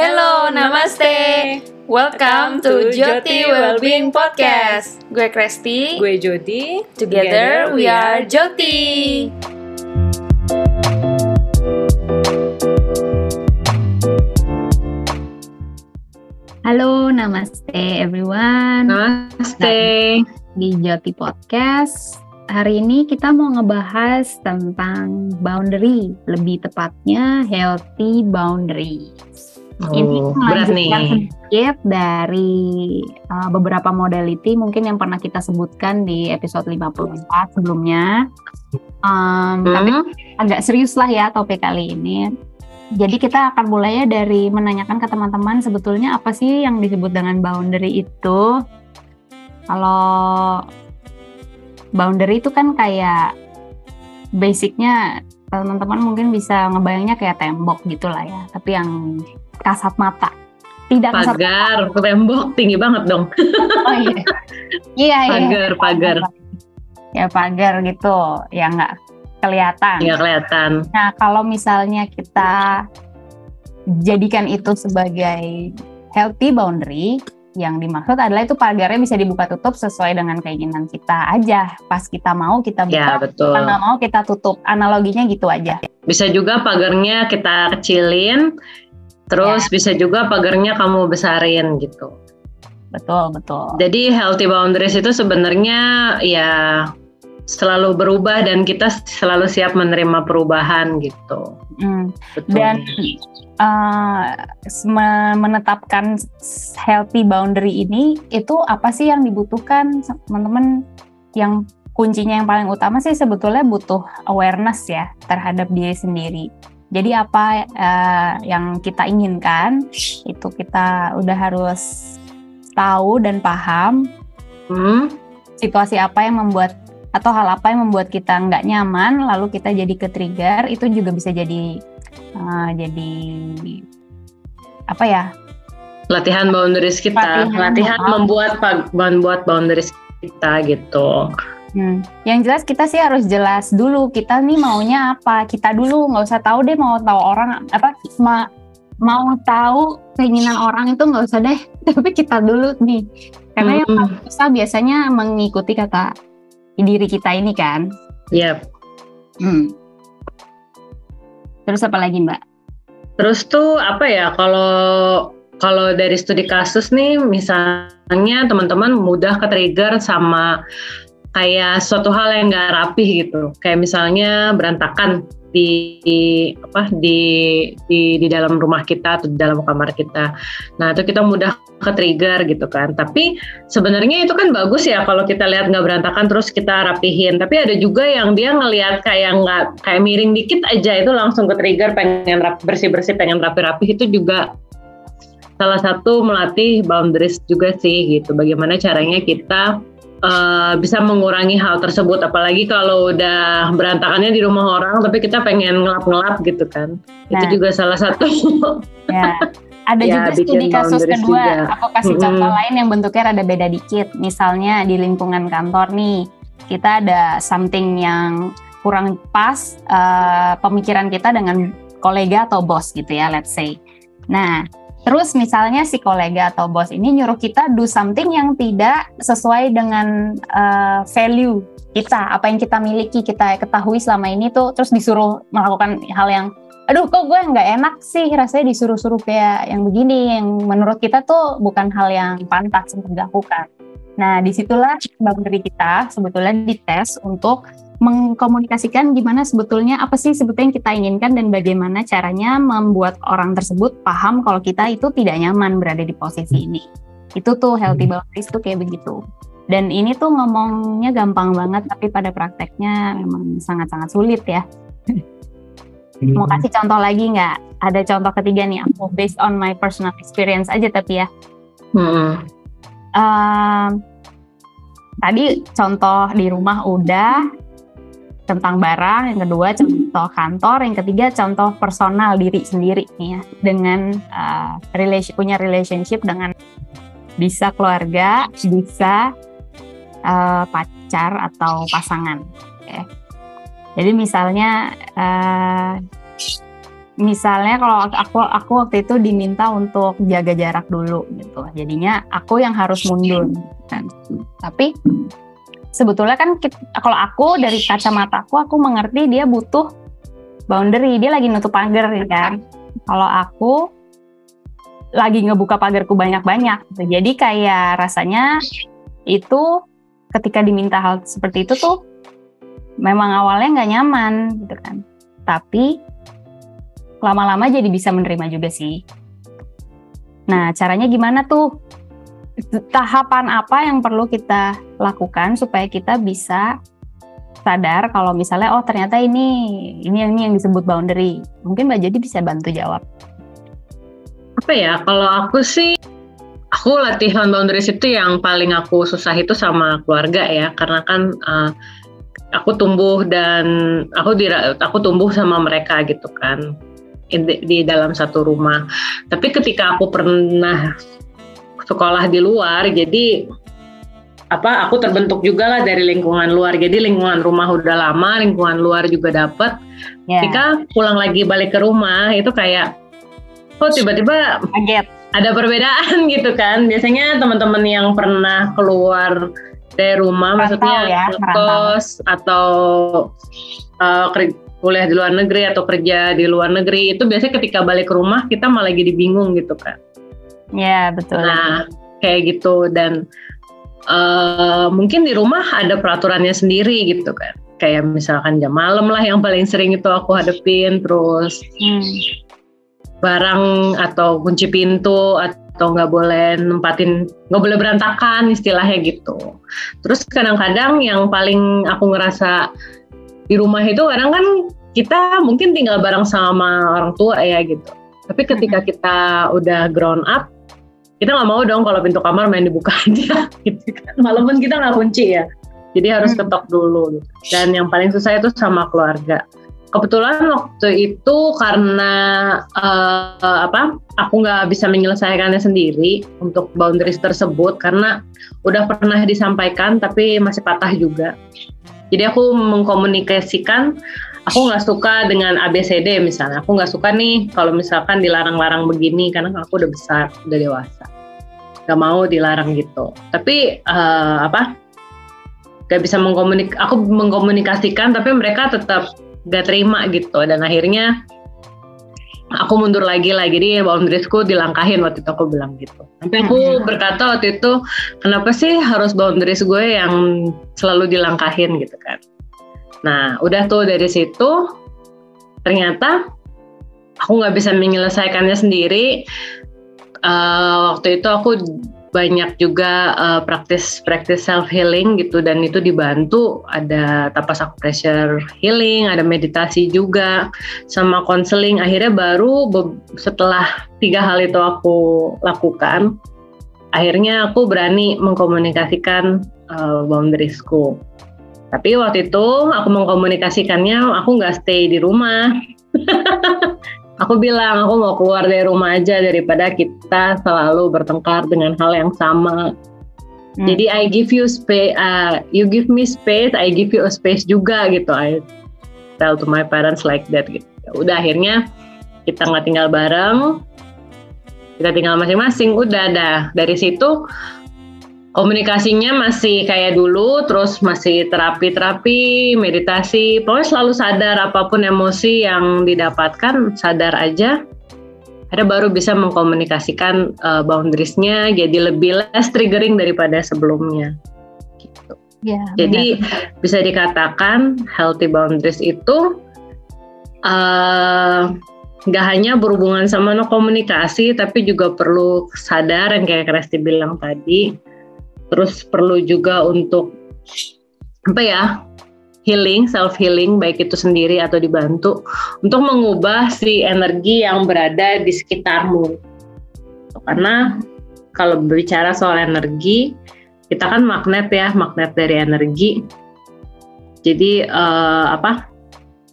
Hello, namaste. Welcome to Joti Wellbeing Podcast. Gue Kresti. Gue Jody. Together we are Joti. Halo, namaste everyone. Namaste. Di Joti Podcast. Hari ini kita mau ngebahas tentang boundary, lebih tepatnya healthy boundaries. Oh, ini berat melanjutkan nih. sedikit dari uh, beberapa modality mungkin yang pernah kita sebutkan di episode 54 sebelumnya. Um, Tapi Hmm? agak serius lah ya topik kali ini. Jadi kita akan mulainya dari menanyakan ke teman-teman sebetulnya apa sih yang disebut dengan boundary itu. Kalau boundary itu kan kayak basicnya teman-teman mungkin bisa ngebayangnya kayak tembok gitulah ya, tapi yang kasat mata. Tidak kasat Pagar, tembok tinggi banget dong. Oh iya. Iya, iya. Pagar, pagar. Ya pagar gitu, ya nggak kelihatan. Nggak kelihatan. Nah, kalau misalnya kita jadikan itu sebagai healthy boundary, yang dimaksud adalah itu pagarnya bisa dibuka tutup sesuai dengan keinginan kita aja. Pas kita mau kita Ya, buka, betul. pas nggak mau kita tutup. Analoginya gitu aja. Bisa juga pagarnya kita kecilin, terus Ya. bisa juga pagarnya kamu besarin gitu. Betul, betul. Jadi healthy boundaries itu sebenarnya ya selalu berubah dan kita selalu siap menerima perubahan gitu. Hmm. Betul. Dan uh, me- menetapkan healthy boundary ini itu apa sih yang dibutuhkan teman-teman yang kuncinya yang paling utama sih sebetulnya butuh awareness ya terhadap diri sendiri. Jadi apa uh, yang kita inginkan itu kita udah harus tahu dan paham Hmm? situasi apa yang membuat atau hal apa yang membuat kita nggak nyaman lalu kita jadi ke trigger itu juga bisa jadi uh, jadi apa ya latihan boundaries kita, Latihan. latihan, Oh. membuat membuat boundaries kita gitu. Hmm. Yang jelas kita sih harus jelas dulu kita nih maunya apa. Kita dulu nggak usah tahu deh mau tahu orang apa ma- mau tahu keinginan orang itu nggak usah deh. Tapi kita dulu nih. Karena yang Mm-mm. paling susah biasanya mengikuti kata diri kita ini kan. Yap. Hmm. Terus apa lagi Mbak? Terus tuh apa ya kalau kalau dari studi kasus nih misalnya teman-teman mudah ke trigger sama kayak suatu hal yang nggak rapih gitu. Kayak misalnya berantakan di, di- apa di di di dalam rumah kita atau di dalam kamar kita. Nah, itu kita mudah ke trigger gitu kan. Tapi sebenarnya itu kan bagus ya kalau kita lihat nggak berantakan terus kita rapihin. Tapi ada juga yang dia ngelihat kayak nggak kayak miring dikit aja itu langsung ke trigger pengen rap, bersih-bersih, pengen rapi-rapi itu juga salah satu melatih boundaries juga sih gitu. Bagaimana caranya kita eh, bisa mengurangi hal tersebut apalagi kalau udah berantakannya di rumah orang tapi kita pengen ngelap-ngelap gitu kan. Nah. Itu juga salah satu Ya. Ada Ya, juga studi kasus kedua. juga. Aku kasih Mm-mm. contoh lain yang bentuknya rada beda dikit. Misalnya di lingkungan kantor nih, kita ada something yang kurang pas eh, pemikiran kita dengan kolega atau bos gitu ya, let's say. Nah, terus misalnya si kolega atau bos ini nyuruh kita do something yang tidak sesuai dengan eh, value kita, apa yang kita miliki, kita ketahui selama ini tuh, terus disuruh melakukan hal yang aduh kok gue nggak enak sih rasanya disuruh-suruh kayak yang begini yang menurut kita tuh bukan hal yang pantas untuk dilakukan. Nah di situlah boundary kita sebetulnya dites untuk mengkomunikasikan gimana sebetulnya apa sih sebetulnya yang kita inginkan dan bagaimana caranya membuat orang tersebut paham kalau kita itu tidak nyaman berada di posisi ini. Itu tuh healthy boundaries tuh kayak begitu. Dan ini tuh ngomongnya gampang banget tapi pada prakteknya memang sangat-sangat sulit ya. Mau kasih contoh lagi nggak? Ada contoh ketiga nih, aku based on my personal experience aja tapi ya. Mm-mm. Ehm, tadi contoh di rumah udah tentang barang, yang kedua contoh kantor, yang ketiga contoh personal diri sendiri nih ya dengan eh, relation punya relationship dengan bisa keluarga, bisa eh, pacar atau pasangan. Oke. Jadi misalnya eh, misalnya kalau aku aku waktu itu diminta untuk jaga jarak dulu gitu jadinya aku yang harus mundur kan tapi sebetulnya kan kalau aku dari kacamata aku aku mengerti dia butuh boundary dia lagi nutup pagar ya kan kalau aku lagi ngebuka pagarku banyak-banyak gitu. jadi kayak rasanya itu ketika diminta hal seperti itu tuh memang awalnya nggak nyaman gitu kan tapi lama-lama jadi bisa menerima juga sih. Nah, caranya gimana tuh? Tahapan apa yang perlu kita lakukan supaya kita bisa sadar kalau misalnya oh ternyata ini ini ini yang disebut boundary. Mungkin Mbak Jadi bisa bantu jawab. Apa ya? Kalau aku sih aku latihan boundaries itu yang paling aku susah itu sama keluarga ya karena kan uh, aku tumbuh dan aku di aku tumbuh sama mereka gitu kan di, di dalam satu rumah. Tapi ketika aku pernah sekolah di luar, jadi apa aku terbentuk juga lah dari lingkungan luar. Jadi lingkungan rumah udah lama, lingkungan luar juga dapat. Yeah. Ketika pulang lagi balik ke rumah itu kayak oh tiba-tiba kaget ada perbedaan gitu kan. Biasanya teman-teman yang pernah keluar dari rumah, merantau maksudnya ya, kos atau uh, kuliah di luar negeri atau kerja di luar negeri itu biasanya ketika balik ke rumah kita malah jadi bingung gitu kan. Ya betul. Nah kayak gitu dan uh, mungkin di rumah ada peraturannya sendiri gitu kan. Kayak misalkan jam malam lah yang paling sering itu aku hadepin terus hmm. barang atau kunci pintu atau nggak boleh nempatin nggak boleh berantakan istilahnya gitu. Terus kadang-kadang yang paling aku ngerasa di rumah itu kadang kan kita mungkin tinggal bareng sama orang tua ya gitu. Tapi ketika kita udah grown up, kita nggak mau dong kalau pintu kamar main dibuka aja gitu kan. Walaupun kita nggak kunci ya. Jadi harus hmm. ketok dulu gitu. Dan yang paling susah itu sama keluarga. Kebetulan waktu itu karena uh, apa? Aku nggak bisa menyelesaikannya sendiri untuk boundaries tersebut karena udah pernah disampaikan tapi masih patah juga. Jadi aku mengkomunikasikan aku nggak suka dengan ABCD misalnya. Aku nggak suka nih kalau misalkan dilarang-larang begini karena aku udah besar, udah dewasa. Gak mau dilarang gitu. Tapi uh, apa? Gak bisa mengkomunik, aku mengkomunikasikan tapi mereka tetap gak terima gitu dan akhirnya aku mundur lagi lah jadi boundariesku dilangkahin waktu itu aku bilang gitu sampai aku hmm. berkata waktu itu kenapa sih harus boundaries gue yang selalu dilangkahin gitu kan nah udah tuh dari situ ternyata aku nggak bisa menyelesaikannya sendiri. Uh, waktu itu aku banyak juga uh, praktis praktis self healing gitu dan itu dibantu. Ada tapas pressure healing ada meditasi juga sama konseling akhirnya baru setelah tiga hal itu aku lakukan akhirnya aku berani mengkomunikasikan uh, boundariesku tapi waktu itu aku mengkomunikasikannya aku nggak stay di rumah aku bilang aku mau keluar dari rumah aja daripada kita selalu bertengkar dengan hal yang sama. Hmm. Jadi I give you space, uh, you give me space, I give you a space juga gitu. I tell to my parents like that gitu. Ya udah akhirnya kita nggak tinggal bareng, kita tinggal masing-masing. Udah dah dari situ komunikasinya masih kayak dulu, terus masih terapi-terapi, meditasi, pokoknya selalu sadar apa pun emosi yang didapatkan, sadar aja. Ada baru bisa mengkomunikasikan uh, boundariesnya jadi lebih less triggering daripada sebelumnya. Gitu. Ya, jadi benar. bisa dikatakan healthy boundaries itu uh, nggak hanya berhubungan sama no komunikasi, tapi juga perlu sadar yang kayak Kresti bilang tadi terus perlu juga untuk apa ya healing self healing baik itu sendiri atau dibantu untuk mengubah si energi yang berada di sekitarmu. Karena kalau berbicara soal energi kita kan magnet ya magnet dari energi. Jadi uh, apa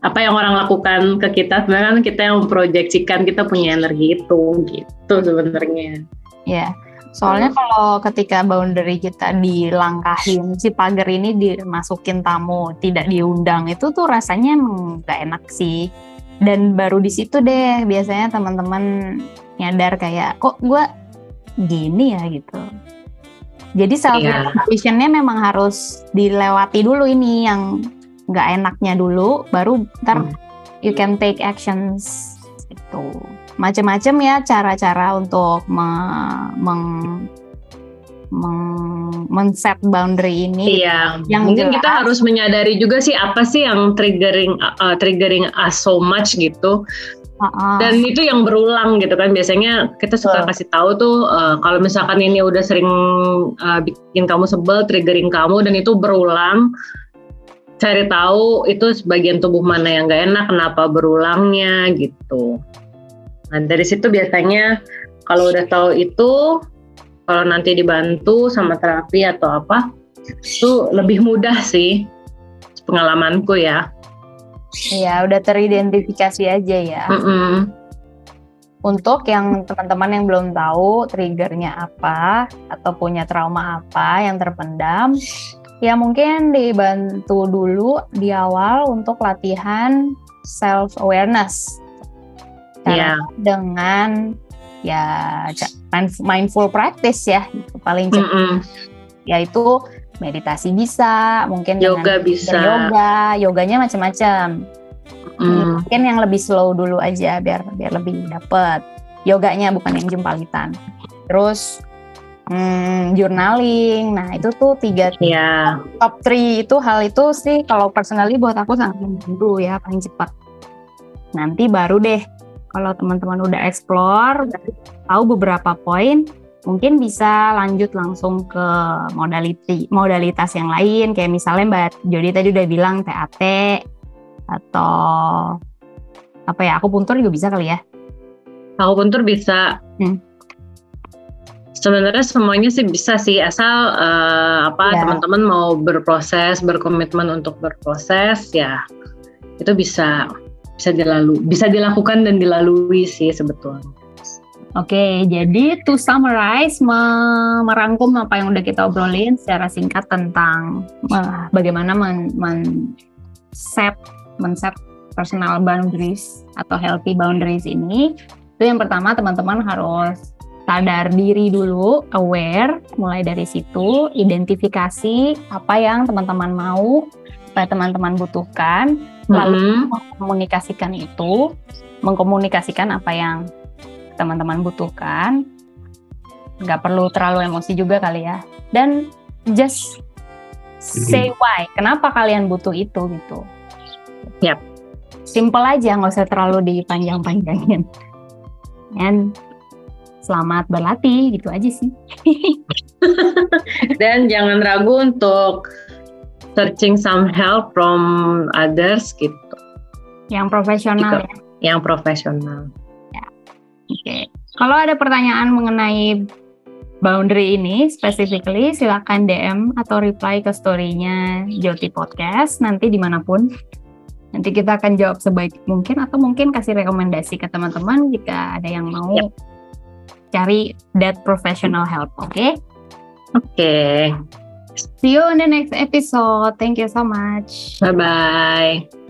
apa yang orang lakukan ke kita sebenarnya kan kita yang memproyeksikan kita punya energi itu gitu sebenarnya. Ya Soalnya kalau ketika boundary kita dilangkahin, si pagar ini dimasukin tamu, tidak diundang, itu tuh rasanya emang gak enak sih. dan baru di situ deh biasanya teman-teman nyadar kayak kok gue gini ya? gitu. Jadi self realizationnya memang harus dilewati dulu ini yang nggak enaknya dulu baru ntar hmm. you can take actions itu macam-macam ya cara-cara untuk me meng men-set boundary ini. Iya. Yang mungkin jelas. kita harus menyadari juga sih apa sih yang triggering uh, triggering us so much gitu. Uh-uh. Dan itu yang berulang gitu kan biasanya kita suka uh. kasih tahu tuh uh, kalau misalkan ini udah sering uh, bikin kamu sebel, triggering kamu dan itu berulang, cari tahu itu sebagian tubuh mana yang gak enak, kenapa berulangnya gitu. Nah dari situ biasanya kalau udah tahu itu kalau nanti dibantu sama terapi atau apa itu lebih mudah sih pengalamanku ya. Iya, udah teridentifikasi aja ya. Mm -mm. Untuk yang teman-teman yang belum tahu triggernya apa atau punya trauma apa yang terpendam, ya mungkin dibantu dulu di awal untuk latihan self awareness. Yeah. dengan ya mindful practice ya paling cepat. Mm -mm. Yaitu meditasi bisa, mungkin yoga bisa. Yoga, yoganya macam-macam. Mm. Mungkin yang lebih slow dulu aja biar biar lebih dapet. Yoganya bukan yang jempalitan. Terus hmm, journaling. Nah, itu tuh tiga yeah. top three itu hal itu sih kalau personally buat aku sangat membantu ya paling cepat. Nanti baru deh kalau teman-teman udah explore, tahu beberapa poin, mungkin bisa lanjut langsung ke modaliti, modalitas yang lain, kayak misalnya Mbak Jody tadi udah bilang TAT, atau apa ya, aku puntur juga bisa kali ya? Aku puntur bisa. Hmm. Sebenarnya semuanya sih bisa sih asal uh, apa yeah. teman-teman mau berproses, berkomitmen untuk berproses ya itu bisa bisa dilalu bisa dilakukan dan dilalui sih sebetulnya. Oke, jadi to summarize, merangkum apa yang udah kita obrolin secara singkat tentang uh, bagaimana men, men set men set personal boundaries atau healthy boundaries ini. Itu yang pertama teman-teman harus sadar diri dulu, aware, mulai dari situ, identifikasi apa yang teman-teman mau, apa teman-teman butuhkan, lalu mm-hmm. mengkomunikasikan itu, mengkomunikasikan apa yang teman-teman butuhkan. Nggak perlu terlalu emosi juga kali ya. Dan just say why, kenapa kalian butuh itu gitu. Yap. Simple aja, nggak usah terlalu dipanjang-panjangin. Dan selamat berlatih gitu aja sih. Dan jangan ragu untuk searching some help from others gitu. Yang profesional ya. Yang profesional. Ya. Oke. Okay. Kalau ada pertanyaan mengenai boundary ini specifically silakan DM atau reply ke story-nya Joti Podcast nanti di mana pun. Nanti kita akan jawab sebaik mungkin atau mungkin kasih rekomendasi ke teman-teman jika ada yang mau yep. cari that professional help. Oke? Okay? Oke. Okay. See you in the next episode. Thank you so much. Bye bye.